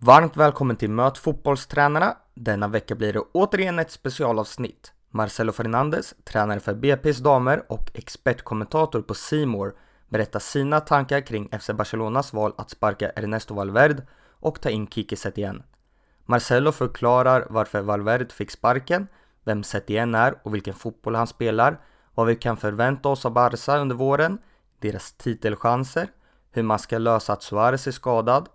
Varmt välkommen till Möt fotbollstränarna. Denna vecka blir det återigen ett specialavsnitt. Marcelo Fernandes, tränare för BP's damer och expertkommentator på Simor berättar sina tankar kring FC Barcelonas val att sparka Ernesto Valverde och ta in Kike Setien. Marcelo förklarar varför Valverde fick sparken, vem Setien är och vilken fotboll han spelar, vad vi kan förvänta oss av Barca under våren, deras titelchanser, hur man ska lösa att Suarez är skadad,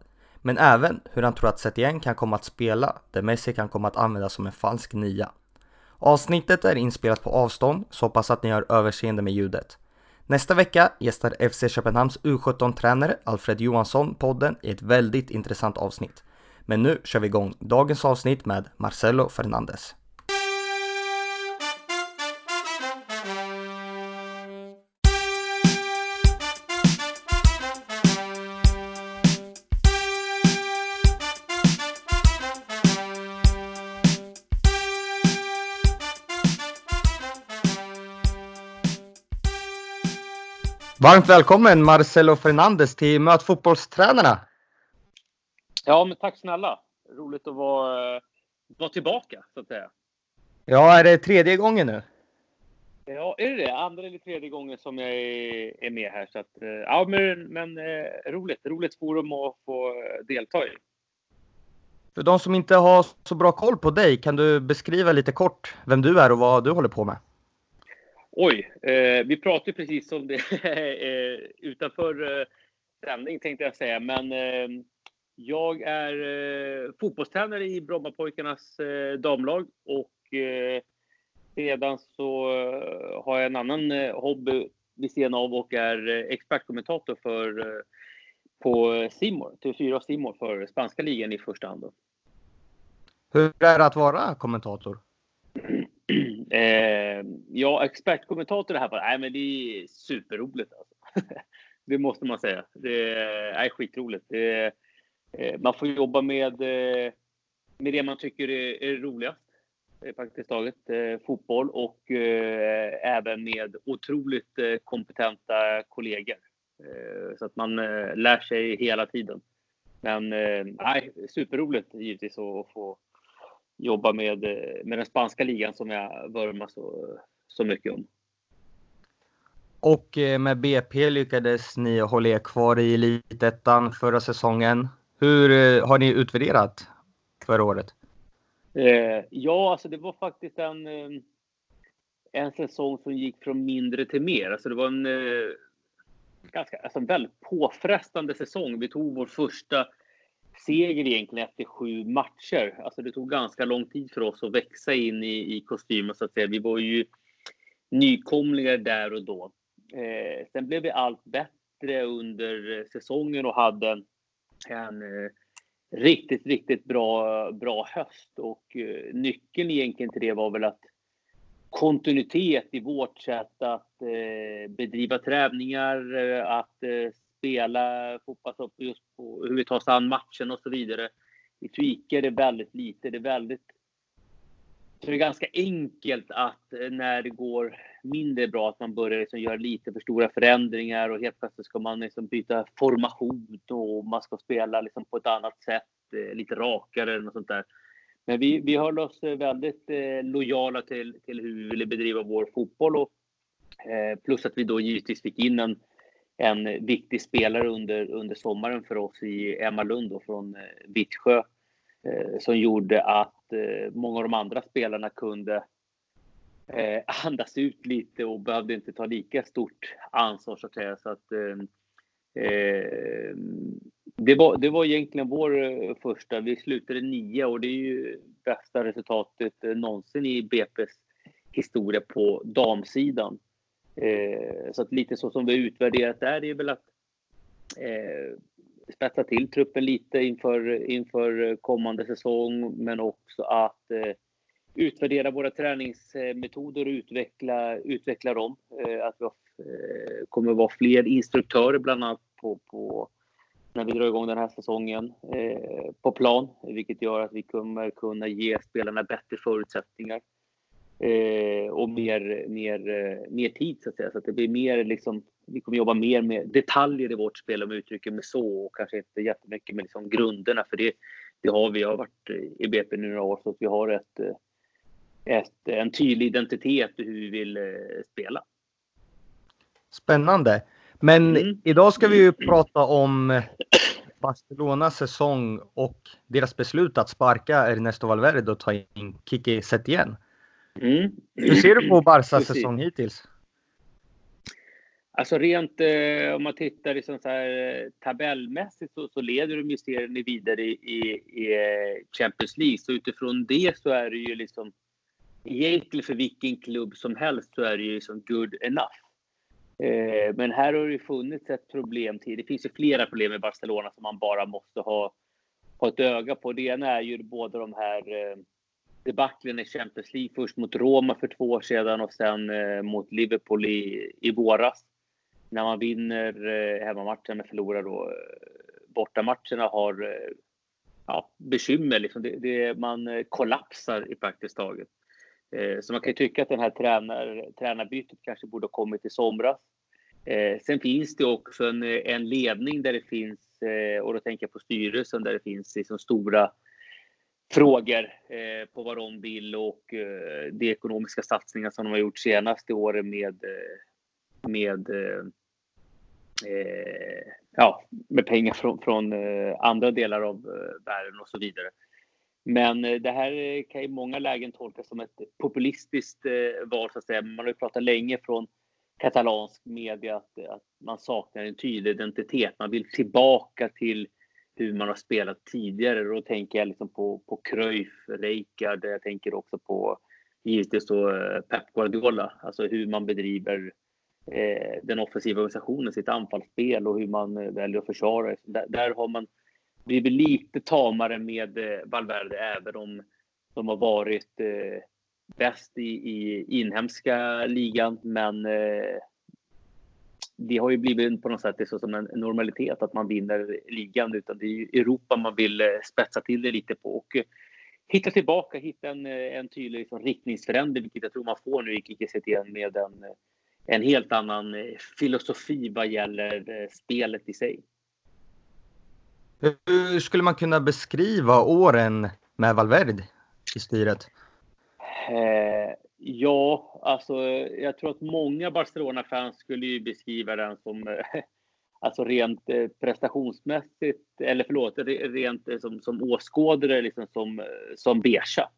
men även hur han tror att Setien kan komma att spela, där Messi kan komma att användas som en falsk nia. Avsnittet är inspelat på avstånd, så hoppas att ni har överseende med ljudet. Nästa vecka gästar FC Köpenhamns U17-tränare Alfred Johansson podden i ett väldigt intressant avsnitt. Men nu kör vi igång dagens avsnitt med Marcelo Fernandes. Varmt välkommen Marcelo Fernandes till Möt fotbollstränarna. Ja, men tack snälla. Roligt att vara, vara tillbaka så att säga. Ja, är det tredje gången nu? Ja, är det det? Andra eller tredje gången som jag är med här. Så att, ja, men, men eh, roligt. Roligt forum att få delta i. För de som inte har så bra koll på dig, kan du beskriva lite kort vem du är och vad du håller på med? Oj, eh, vi pratade precis om det eh, utanför eh, sändning tänkte jag säga, men eh, jag är eh, fotbollstränare i Brommapojkarnas eh, damlag och eh, sedan så eh, har jag en annan eh, hobby vid sidan av och är eh, expertkommentator för eh, på Simor, TV4 och Simor för spanska ligan i första hand. Då. Hur är det att vara kommentator? Eh, ja, expertkommentator det här bara, Nej, men det är superroligt. Alltså. det måste man säga. Det är skitroligt. Det, eh, man får jobba med, eh, med det man tycker är, är roligast. Eh, praktiskt taget eh, fotboll och eh, även med otroligt eh, kompetenta kollegor. Eh, så att man lär sig hela tiden. Men nej, superroligt givetvis att få jobba med, med den spanska ligan som jag vurmar så, så mycket om. Och eh, med BP lyckades ni hålla er kvar i elitettan förra säsongen. Hur eh, har ni utvärderat förra året? Eh, ja, alltså det var faktiskt en, en säsong som gick från mindre till mer. Alltså det var en ganska, alltså en väldigt påfrestande säsong. Vi tog vår första seger egentligen efter sju matcher. Alltså det tog ganska lång tid för oss att växa in i, i kostymen så att säga. Vi var ju nykomlingar där och då. Eh, sen blev vi allt bättre under säsongen och hade en eh, riktigt, riktigt bra, bra höst. Och eh, nyckeln egentligen till det var väl att kontinuitet i vårt sätt att eh, bedriva träningar, eh, att eh, spela fotboll just på hur vi tar oss an matchen och så vidare. Vi tweakar det väldigt lite. Det är väldigt så det är ganska enkelt att eh, när det går mindre bra att man börjar liksom göra lite för stora förändringar och helt plötsligt ska man liksom byta formation och man ska spela liksom på ett annat sätt, eh, lite rakare eller något sånt där. Men vi, vi höll oss eh, väldigt lojala till, till hur vi ville bedriva vår fotboll och plus att vi då givetvis fick in en en viktig spelare under, under sommaren för oss i Emma Lund då, från eh, Vittsjö eh, som gjorde att eh, många av de andra spelarna kunde eh, andas ut lite och behövde inte ta lika stort ansvar så att säga. Så att, eh, det, var, det var egentligen vår första. Vi slutade nio och det är ju bästa resultatet någonsin i BP's historia på damsidan. Eh, så att lite så som vi utvärderat där är väl att eh, spetsa till truppen lite inför, inför kommande säsong, men också att eh, utvärdera våra träningsmetoder och utveckla, utveckla dem. Eh, att vi eh, kommer vara fler instruktörer bland annat på, på när vi drar igång den här säsongen eh, på plan, vilket gör att vi kommer kunna ge spelarna bättre förutsättningar eh, och mer, mer, eh, mer tid så att säga. Så att det blir mer liksom, vi kommer jobba mer med detaljer i vårt spel om vi uttrycker mig så och kanske inte jättemycket med liksom grunderna för det, det har vi. Jag har varit i BP nu några år så att vi har ett, ett, en tydlig identitet hur vi vill spela. Spännande. Men mm. idag ska vi ju prata om Barcelonas säsong och deras beslut att sparka Ernesto Valverde och ta in Kiki Setien. Mm. Hur ser du på Barcas säsong hittills? Alltså rent eh, om man tittar liksom så här, eh, tabellmässigt så, så leder de ju serien vidare i, i, i, eh, Champions League. Så utifrån det så är det ju liksom egentligen för vilken klubb som helst så är det ju liksom good enough. Eh, men här har det funnits ett problem till. Det finns ju flera problem med Barcelona som man bara måste ha, ha ett öga på. Det ena är ju båda de här eh, debaclen i Champions League. Först mot Roma för två år sedan och sen eh, mot Liverpool i, i våras. När man vinner eh, hemmamatchen men förlorar då eh, bortamatcherna har eh, ja, bekymmer. Liksom. Det, det, man eh, kollapsar i praktiskt taget. Eh, så man kan ju tycka att den här tränar, tränarbytet kanske borde ha kommit i somras. Eh, sen finns det också en, en ledning där det finns, eh, och då tänker jag på styrelsen, där det finns liksom stora frågor eh, på vad de vill och eh, de ekonomiska satsningar som de har gjort senaste åren med, eh, med, ja, med pengar från, från andra delar av världen och så vidare. Men det här kan i många lägen tolkas som ett populistiskt val. Så att säga. Man har ju pratat länge från katalansk media att, att man saknar en tydlig identitet. Man vill tillbaka till hur man har spelat tidigare. Då tänker jag liksom på, på Cruyff, Rijkaard, jag tänker också på givetvis då eh, Pep Guardiola, alltså hur man bedriver eh, den offensiva organisationen, sitt anfallsspel och hur man eh, väljer att försvara. Där, där har man blivit lite tamare med eh, Valverde även om de har varit eh, bäst i, i inhemska ligan. Men eh, det har ju blivit på något sätt det som en normalitet att man vinner ligan. Utan det är Europa man vill spetsa till det lite på. Och hitta tillbaka, hitta en, en tydlig liksom, riktningsförändring, vilket jag tror man får nu i Kikisetien med en, en helt annan filosofi vad gäller spelet i sig. Hur skulle man kunna beskriva åren med Valverde i styret? Eh, ja, alltså jag tror att många Barcelona-fans skulle ju beskriva den som eh, alltså rent eh, prestationsmässigt, eller förlåt, rent eh, som, som åskådare, liksom som, som beiga.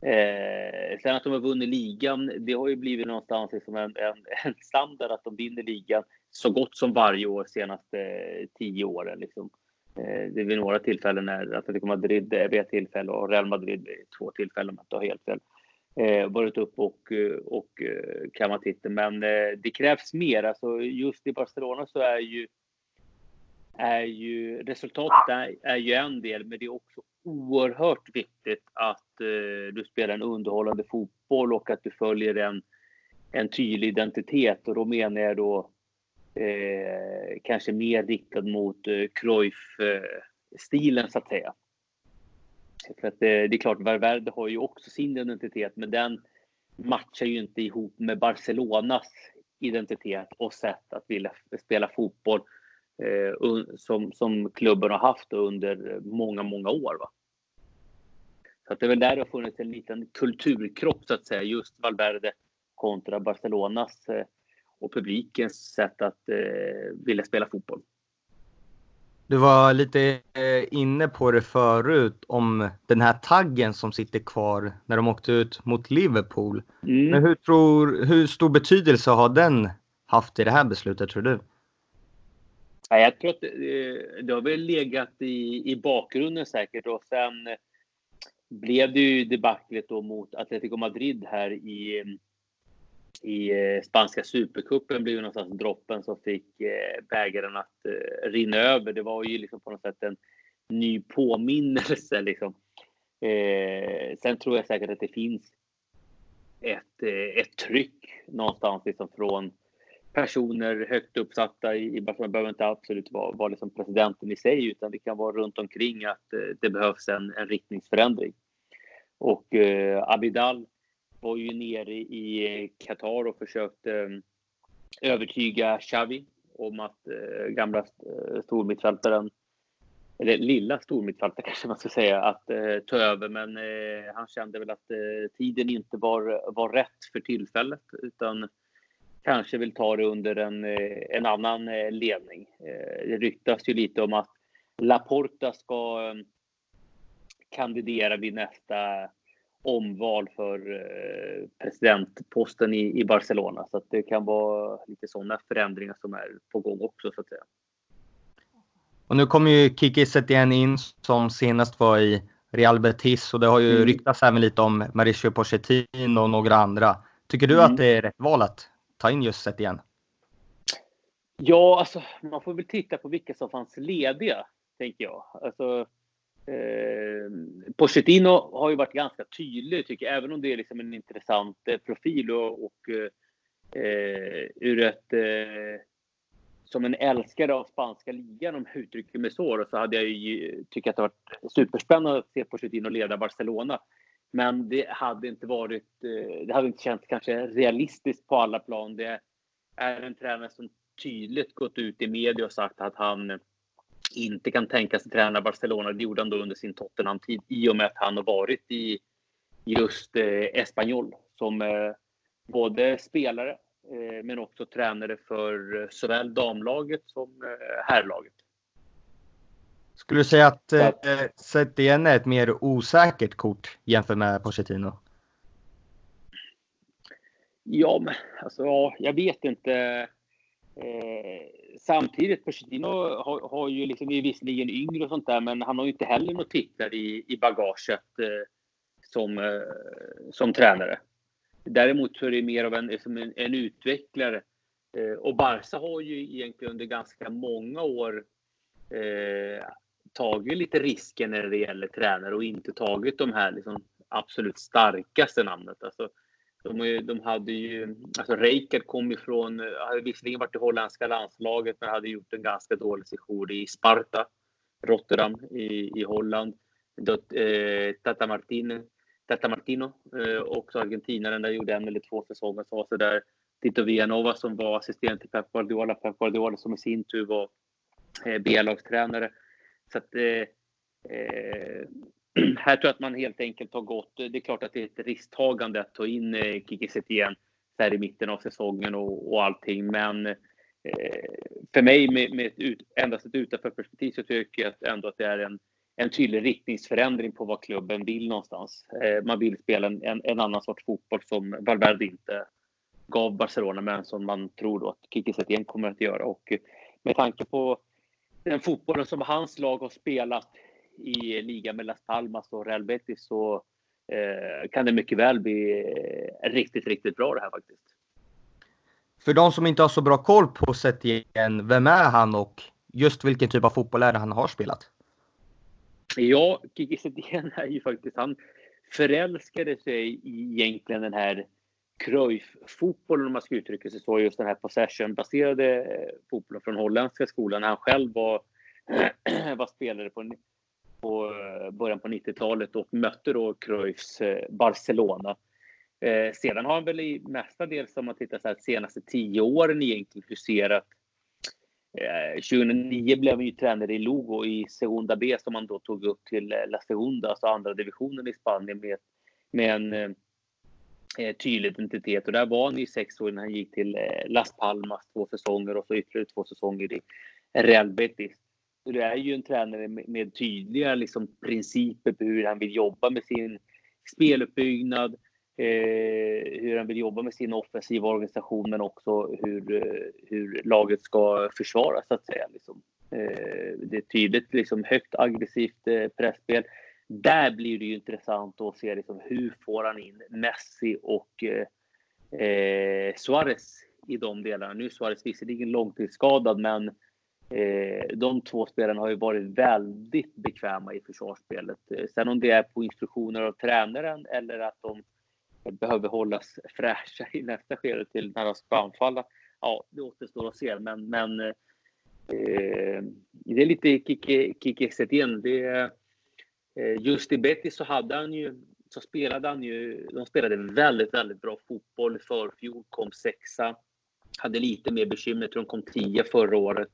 Eh, sen att de har vunnit ligan, det har ju blivit någonstans liksom en, en, en standard att de vinner ligan så gott som varje år senaste tio åren. Liksom. Eh, det är vid några tillfällen när Atletico Madrid vid ett tillfälle och Real Madrid vid två tillfällen, om jag inte har helt fel, eh, varit upp och, eh, och eh, kammat titeln. Men eh, det krävs mer. Alltså just i Barcelona så är ju, är ju resultatet är, är ju en del, men det är också oerhört viktigt att eh, du spelar en underhållande fotboll och att du följer en, en tydlig identitet. Och då menar jag då eh, kanske mer riktad mot eh, Cruyff-stilen så att säga. För att, det, det är klart, Valverde har ju också sin identitet, men den matchar ju inte ihop med Barcelonas identitet och sätt att vilja spela fotboll eh, som, som klubben har haft under många, många år. Va? Så att det är väl där det har funnits en liten kulturkrock så att säga, just Valverde kontra Barcelonas eh, och publikens sätt att eh, vilja spela fotboll. Du var lite eh, inne på det förut om den här taggen som sitter kvar när de åkte ut mot Liverpool. Mm. Men hur, tror, hur stor betydelse har den haft i det här beslutet tror du? Ja, jag tror att det, det har väl legat i, i bakgrunden säkert och sen blev det ju debaclet då mot Atletico Madrid här i i eh, spanska supercupen blev någonstans droppen som fick eh, bägaren att eh, rinna över. Det var ju liksom på något sätt en ny påminnelse. Liksom. sen tror jag säkert att det finns ett, ett tryck någonstans liksom från personer högt uppsatta i Barcelona. Det behöver inte absolut vara, vara liksom presidenten i sig, utan det kan vara runt omkring att det behövs en, en riktningsförändring. Och eh, Abidal var ju nere i Qatar och försökte eh, övertyga Xavi om att eh, gamla eh, stormittfältaren eller lilla stormittfältaren kanske man ska säga, att eh, ta över. Men eh, han kände väl att eh, tiden inte var, var rätt för tillfället utan kanske vill ta det under en, eh, en annan ledning. Eh, det ryktas ju lite om att Laporta ska kandidera vid nästa omval för presidentposten i, Barcelona. Så att det kan vara lite sådana förändringar som är på gång också så att säga. Och nu kommer ju Kiki Setien in som senast var i Real Betis och det har ju mm. ryktats även lite om Mauricio Pochettino och några andra. Tycker du mm. att det är rätt val att ta in just Setien? Ja, alltså man får väl titta på vilka som fanns lediga, tänker jag. Alltså, eh, Pochettino har ju varit ganska tydlig, tycker jag, även om det är liksom en intressant eh, profil och, och eh, ur ett eh, som en älskare av spanska ligan, om jag uttrycker mig så, så hade jag ju tyckt att det varit superspännande att se Pochettino leda Barcelona. Men det hade inte varit, eh, det hade inte känts kanske realistiskt på alla plan. Det är en tränare som tydligt gått ut i media och sagt att han inte kan tänka sig träna Barcelona. Det gjorde han då under sin Tottenham-tid i och med att han har varit i just eh, Espanyol som eh, både spelare Eh, men också tränare för eh, såväl damlaget som eh, herrlaget. Skulle du säga att eh, Setien är ett mer osäkert kort jämfört med Pochettino? Ja, men alltså, ja, jag vet inte. Eh, samtidigt, Pochettino har, har ju liksom, är visserligen yngre och sånt där, men han har ju inte heller några titlar i, i bagaget eh, som, eh, som tränare. Däremot så är det mer av en, liksom en, en utvecklare. Eh, och Barca har ju egentligen under ganska många år eh, tagit lite risker när det gäller tränare och inte tagit de här liksom, absolut starkaste namnet. Alltså, de, de hade ju, alltså Rijkaard kom ifrån, eh, hade visserligen varit i holländska landslaget men hade gjort en ganska dålig session i Sparta, Rotterdam i, i Holland. eh, Tata Martin Tata Martino, eh, också argentinaren, där gjorde en eller två säsonger. Så var så där Tito Villanova som var assistent till Pep Guardiola, Pep Guardiola som i sin tur var eh, B-lagstränare. Så att, eh, eh, här tror jag att man helt enkelt har gått, det är klart att det är ett risktagande att ta in eh, Kiki Setien här i mitten av säsongen och, och allting, men eh, för mig med, med ett ut, endast ett utanförperspektiv så tycker jag att ändå att det är en en tydlig riktningsförändring på vad klubben vill någonstans. Eh, man vill spela en, en, en, annan sorts fotboll som Valverde inte gav Barcelona, men som man tror då att Kiki Setien kommer att göra. Och med tanke på den fotbollen som hans lag har spelat i ligan med Las Palmas och Real Betis så eh, kan det mycket väl bli eh, riktigt, riktigt bra det här faktiskt. För de som inte har så bra koll på Setien, vem är han och just vilken typ av fotboll är det han har spelat? Ja, Kiki Setien är ju faktiskt, han förälskade sig i egentligen den här Cruyff-fotbollen om man ska uttrycka sig så, just den här possession-baserade eh, fotbollen från holländska skolan. Han själv var, var spelare på, på eh, början på 90-talet och mötte då Cruyffs eh, Barcelona. Eh, sedan har han väl i mestadels, om man tittar så här, senaste tio åren egentligen huserat eh, 2009 blev han ju tränare i Lugo i Segunda B som han då tog upp till La Segunda, alltså andra divisionen i Spanien med, med en eh, tydlig identitet. Och där var han i sex år innan han gick till eh, Las Palmas två säsonger och så ytterligare två säsonger i Real Betis. Det är ju en tränare med, med tydliga liksom, principer på hur han vill jobba med sin speluppbyggnad, eh, hur han vill jobba med sin offensiva organisation men också hur, eh, hur laget ska försvaras så att säga. Liksom. Eh, det är tydligt liksom, högt aggressivt eh, pressspel. Där blir det ju intressant att se liksom, hur får han in Messi och eh, eh Suarez i de delarna. Nu är Suarez visserligen långtidsskadad men Eh, de två spelarna har ju varit väldigt bekväma i försvarsspelet. Eh, sen om det är på instruktioner av tränaren eller att de behöver hållas fräscha i nästa skede till när de ska anfalla. Ja, det återstår att se, men, men eh, det är lite Kiki Setien. Det, eh, just i Betis så hade han ju så spelade han ju, de spelade väldigt, väldigt bra fotboll för fjol, kom sexa. Hade lite mer bekymmer, tror de kom tio förra året.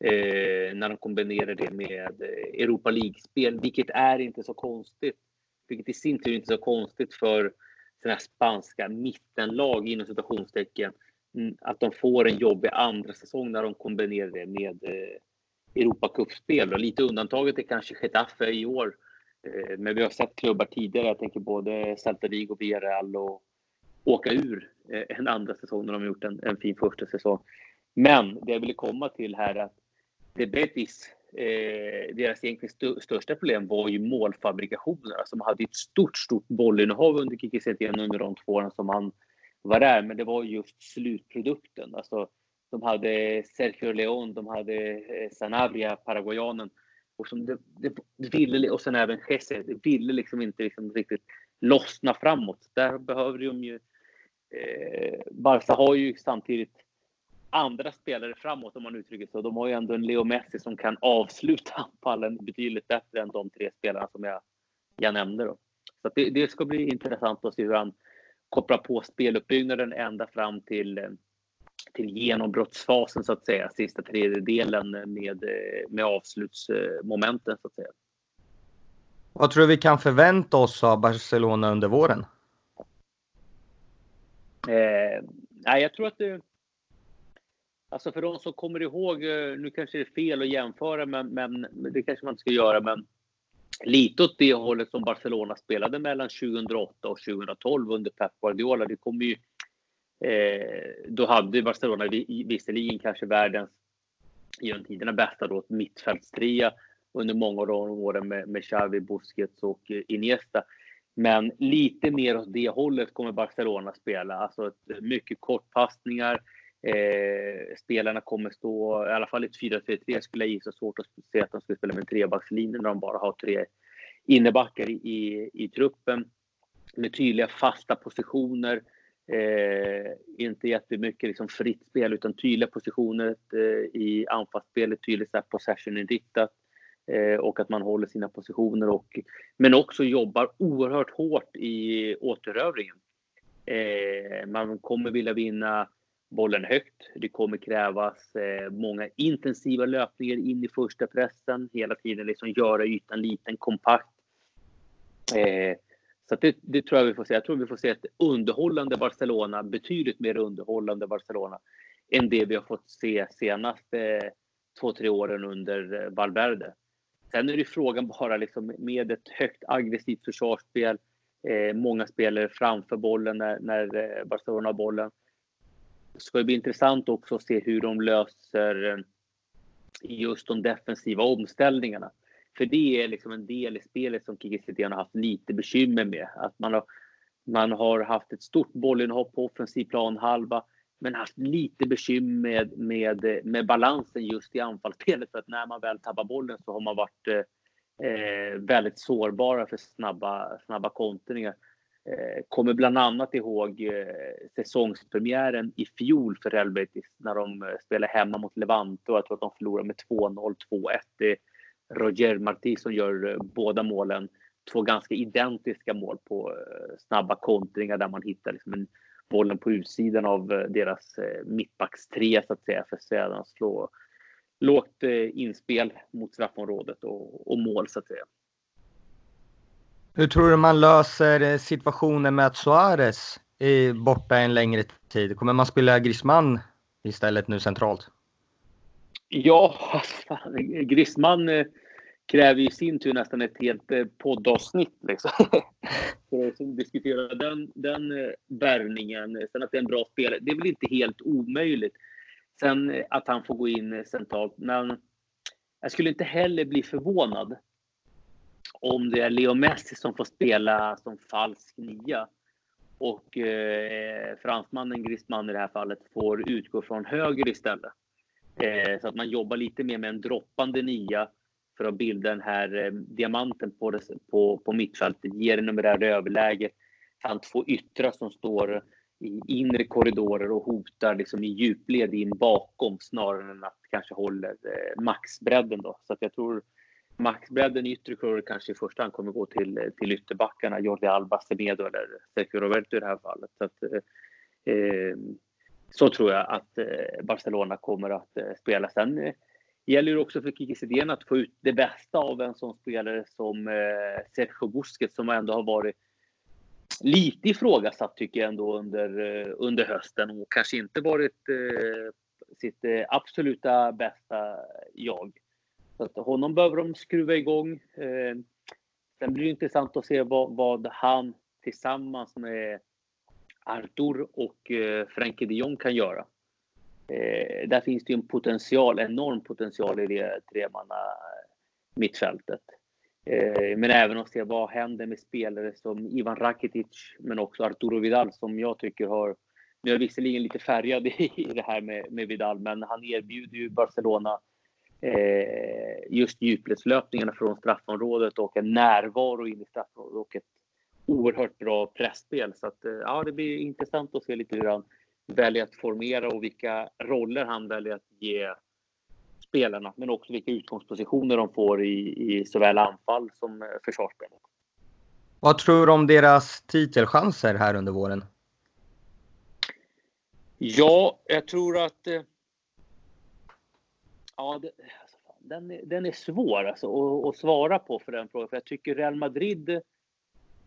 Eh, när de kombinerar det med eh, Europa League-spel, vilket är inte så konstigt. Vilket i sin tur inte är så konstigt för sådana här spanska mittenlag inom citationstecken. Mm, att de får en jobbig andra säsong när de kombinerar det med eh, Europacupspel. Lite undantaget är kanske Getafe i år. Eh, men vi har sett klubbar tidigare, jag tänker både Celta Vigo, Villarreal och åka ur eh, en andra säsong när de har gjort en, en fin första säsong. Men det jag ville komma till här är att det Betis, eh, deras egentligen st största problem var ju målfabrikationen. Alltså man hade ett stort, stort bollinnehav under Kiki Setien under de två åren som han var där. Men det var just slutprodukten. Alltså, de hade Sergio León, de hade eh, Sanabria, paraguayanen. Och, som det, det, det, ville, och sen även Jesse, det ville liksom inte liksom riktigt lossna framåt. Där behöver de ju... Eh, Barca har ju samtidigt andra spelare framåt om man uttrycker så. De har ju ändå en Leo Messi som kan avsluta anfallen betydligt bättre än de tre spelarna som jag, jag nämnde. Då. Så det, det, ska bli intressant att se hur han kopplar på speluppbyggnaden ända fram till, till genombrottsfasen så att säga, sista tredjedelen med, med avslutsmomenten så att säga. Vad tror du vi kan förvänta oss av Barcelona under våren? Eh, nej, jag tror att det, Alltså för de som kommer ihåg, eh, nu kanske det är fel att jämföra, men, men det kanske man inte ska göra, men lite åt det hållet som Barcelona spelade mellan 2008 och 2012 under Pep Guardiola. Det kom ju, eh, då hade Barcelona visserligen kanske världens genom tiderna bästa då, mittfältstria under många av de åren med, med Xavi, Busquets och eh, Iniesta. Men lite mer åt det hållet kommer Barcelona spela. Alltså mycket kortpassningar, Eh, spelarna kommer stå, i alla fall i ett 4-3-3 skulle jag gissa, svårt att se att de skulle spela med trebackslinje när de bara har tre innebackar i, i, i truppen. Med tydliga fasta positioner. Eh, inte jättemycket liksom fritt spel utan tydliga positioner eh, i anfallsspelet, tydligt possession-inriktat. Eh, och att man håller sina positioner och men också jobbar oerhört hårt i återövringen. Eh, man kommer vilja vinna bollen högt. Det kommer krävas eh, många intensiva löpningar in i första pressen. Hela tiden liksom göra ytan liten, kompakt. Eh, så det, det, tror jag vi får se. Jag tror vi får se ett underhållande Barcelona, betydligt mer underhållande Barcelona än det vi har fått se senaste eh, två, tre åren under eh, Valverde. Sen är det frågan bara liksom med ett högt aggressivt försvarsspel, eh, många spelare framför bollen när, när Barcelona har bollen ska det bli intressant också att se hur de löser eh, just de defensiva omställningarna. För det är liksom en del i spelet som Kiki har haft lite bekymmer med. Att man har, man har haft ett stort bollinhopp på offensiv planhalva men haft lite bekymmer med, med, med balansen just i anfallsspelet. För att när man väl tappar bollen så har man varit eh, eh väldigt sårbara för snabba, snabba kontringar. Eh, kommer bland annat ihåg eh, säsongspremiären i fjol för Real Betis när de eh, spelade hemma mot Levante och jag tror att de förlorade med 2-0, 2-1. Det är Roger Martí som gör båda målen. Två ganska identiska mål på snabba kontringar där man hittar liksom en, bollen på utsidan av deras mittbackstrea så att säga för att sedan slå lågt inspel mot straffområdet och, och mål så att säga. Hur tror du man löser eh, situationen med att Suarez är borta en längre tid? Kommer man spela Griezmann istället nu centralt? Ja, Griezmann eh, kräver i sin tur nästan ett helt eh, poddavsnitt liksom. för att diskutera den, den värvningen. Sen att det är en bra spelare, det är väl inte helt omöjligt. Sen att han får gå in centralt, men jag skulle inte heller bli förvånad om det är Leo Messi som får spela som falsk nia och eh, fransmannen Griezmann i det här fallet får utgå från höger istället. Eh, så att man jobbar lite mer med en droppande nia för att bilda den här eh, diamanten på, det, på, på mittfältet, ge det numerära överläge samt två yttrar som står i inre korridorer och hotar liksom i djupled in bakom snarare än att kanske håller eh, maxbredden. Då. Så att jag tror maxbredden i yttre kurvor kanske i första hand kommer gå till, till ytterbackarna, Jordi Alba, Semedo eller Sergio Roberto i det här fallet. Så, att, eh, eh så tror jag att eh, Barcelona kommer att eh, spela. Sen eh, gäller det också för Kiki att få ut det bästa av en sån spelare som eh, Sergio Busquets som ändå har varit lite ifrågasatt tycker jag ändå under, eh, under hösten och kanske inte varit eh, sitt eh, absoluta bästa jag. Så att honom behöver de skruva igång. Eh, sen blir det intressant att se vad, vad han tillsammans med Artur och eh, Frenkie de Jong kan göra. Eh, där finns det ju en potential, enorm potential i det tremanna eh, mittfältet. Eh, men även att se vad händer med spelare som Ivan Rakitic, men också Arturo Vidal som jag tycker har nu är jag visserligen lite färgad i det här med, med Vidal, men han erbjuder ju Barcelona eh, just djupledslöpningarna från straffområdet och en närvaro in i straffområdet och ett oerhört bra pressspel. Så att, eh, ja, det blir intressant att se lite hur han väljer att formera och vilka roller han väljer att ge spelarna, men också vilka utgångspositioner de får i, i såväl anfall som eh, försvarsspelet. Vad tror du om deras titelchanser här under våren? Ja, jag tror att... Ja, det, alltså, fan, den, är, den är svår alltså, att, att, svara på för den frågan. För jag tycker Real Madrid,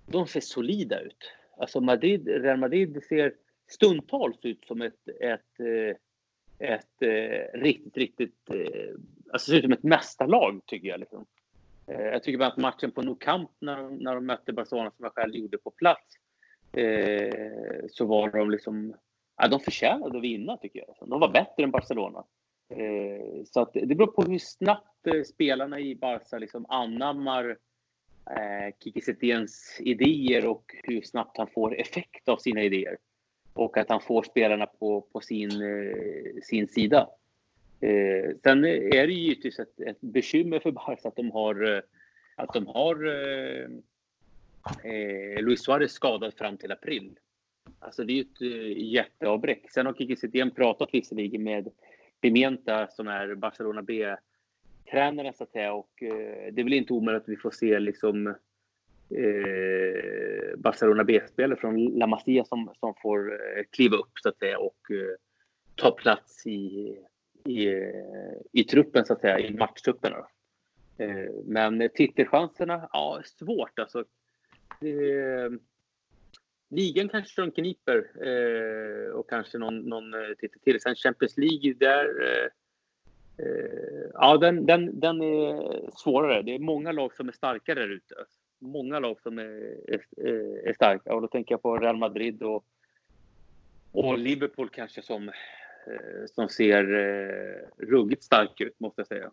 de ser solida ut. Alltså Madrid, Real Madrid ser stundtals ut som ett, ett, eh, ett, ett riktigt, riktigt... Eh, alltså ser ut som ett mästarlag, tycker jag. Liksom. Jag tycker bara att matchen på Nou Camp när, när de mötte Barcelona, som jag själv gjorde på plats, eh, så var de liksom ja, de förtjänade att vinna tycker jag. De var bättre än Barcelona. Eh, så att det beror på hur snabbt eh, spelarna i Barca liksom anammar eh, Kiki Setiens idéer och hur snabbt han får effekt av sina idéer. Och att han får spelarna på, på sin, eh, sin sida. Eh, sen är det givetvis ett, ett bekymmer för Barca att de har, eh, att de har eh, eh, Luis Suarez skadad fram till april. Alltså det är ju ett eh, jätteavbräck. Sen har Kiki Setien pratat visserligen med Pimenta som är Barcelona B-tränare så att säga och eh, det är väl inte omöjligt att vi får se liksom eh, Barcelona B-spelare från La Masia som, som får eh, kliva upp så att säga och eh, ta plats i, i, eh, i truppen så att säga, i matchtrupperna. Men titelchanserna, ja svårt alltså. Det, ligan kanske de kniper eh, och kanske någon, någon eh, titel till. Sen Champions League, där... Eh, eh, ja, den, den, den är svårare. Det är många lag som är starkare där ute. Många lag som är, är, är, starka. Och då tänker jag på Real Madrid och, och Liverpool kanske som, eh, som ser eh, ruggigt stark ut, måste jag säga.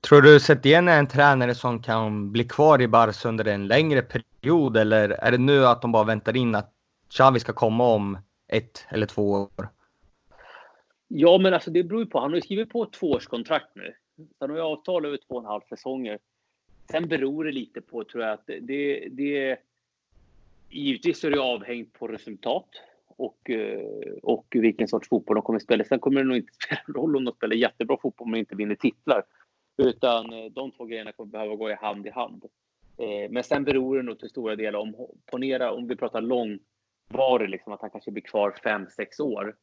Tror du Setien är en tränare som kan bli kvar i Barca under en längre period eller är det nu att de bara väntar in att Xavi ska komma om ett eller två år? Ja, men alltså det beror ju på. Han har ju skrivit på ett tvåårskontrakt nu. Han har ju avtal över två och en halv säsonger. Sen beror det lite på, tror jag, att det, det Givetvis är det avhängt på resultat och, eh, och vilken sorts fotboll de kommer att spela. Sen kommer det nog inte spela roll om de spelar jättebra fotboll men inte vinner titlar. Utan eh, de två grejerna kommer behöva gå i hand i hand. Eh, men sen beror det nog till stora delar om, ponera om vi pratar långvarig, liksom att han kanske blir kvar 5-6 år.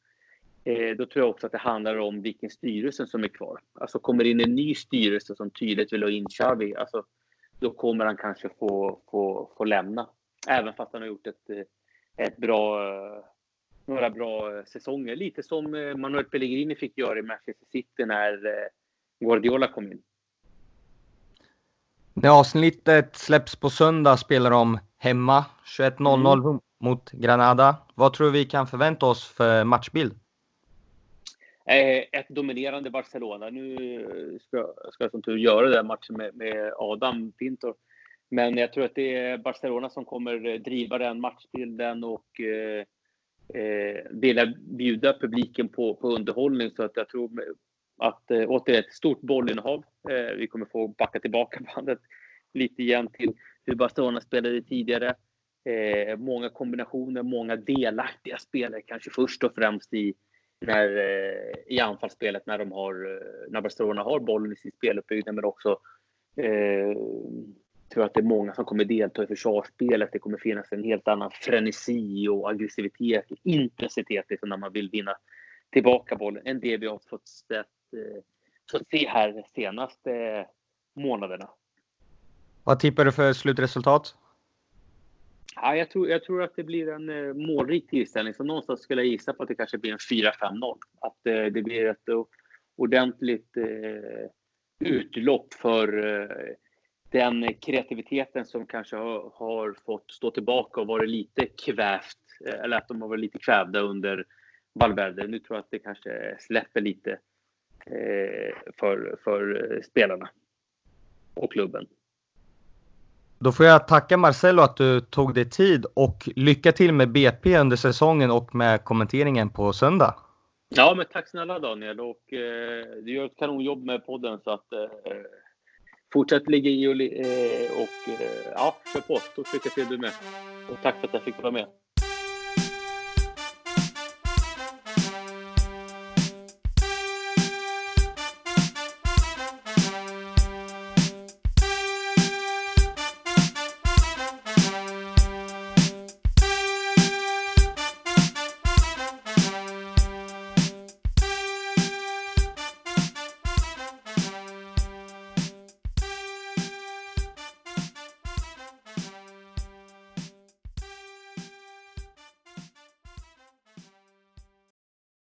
Eh, då tror jag också att det handlar om vilken styrelse som är kvar. Alltså kommer in en ny styrelse som tydligt vill ha in Xavi, alltså, då kommer han kanske få, få, få lämna. Även fast han har gjort ett, eh, ett bra, eh, några bra eh, säsonger. Lite som Manuel Pellegrini fick göra i Manchester City när Guardiola kom in. När avsnittet släpps på söndag spelar de hemma 21.00 mm. mot Granada. Vad tror vi kan förvänta oss för matchbild? Eh, ett dominerande Barcelona. Nu ska, ska jag som tur göra den matchen med, med Adam Pintor. Men jag tror att det är Barcelona som kommer driva den matchbilden och eh, eh, vilja bjuda publiken på, på underhållning. Så att jag tror att eh, återigen ett stort bollinnehav. Eh, vi kommer få backa tillbaka bandet lite igen till hur Barcelona spelade tidigare. Eh, många kombinationer, många delaktiga spelare, kanske först och främst i, när, eh, i anfallsspelet när, de har, eh, när Barcelona har bollen i sin speluppbyggnad, men också eh, tror att det är många som kommer delta i försvarsspelet. Det kommer finnas en helt annan frenesi och aggressivitet och intensitet liksom när man vill vinna tillbaka bollen än det vi har fått sett fått se här senaste månaderna. Vad tippar du för slutresultat? Ja, jag, tror, jag tror att det blir en eh, målrik tillställning. Så någonstans skulle jag gissa på att det kanske blir en 4-5-0. Att eh, det blir ett ordentligt eh, utlopp för eh, den kreativiteten som kanske har, har, fått stå tillbaka och varit lite kvävt. Eh, eller att de har varit lite kvävda under Valverde. Nu tror jag att det kanske släpper lite eh, för, för eh, spelarna och klubben. Då får jag tacka Marcelo att du tog dig tid och lycka till med BP under säsongen och med kommenteringen på söndag. Ja, men tack snälla Daniel och eh, du gör ett kanonjobb med podden så att eh, fortsätt ligga i och, eh, och eh, ja, kör på. Stort lycka till du med. Och tack för att jag fick vara med.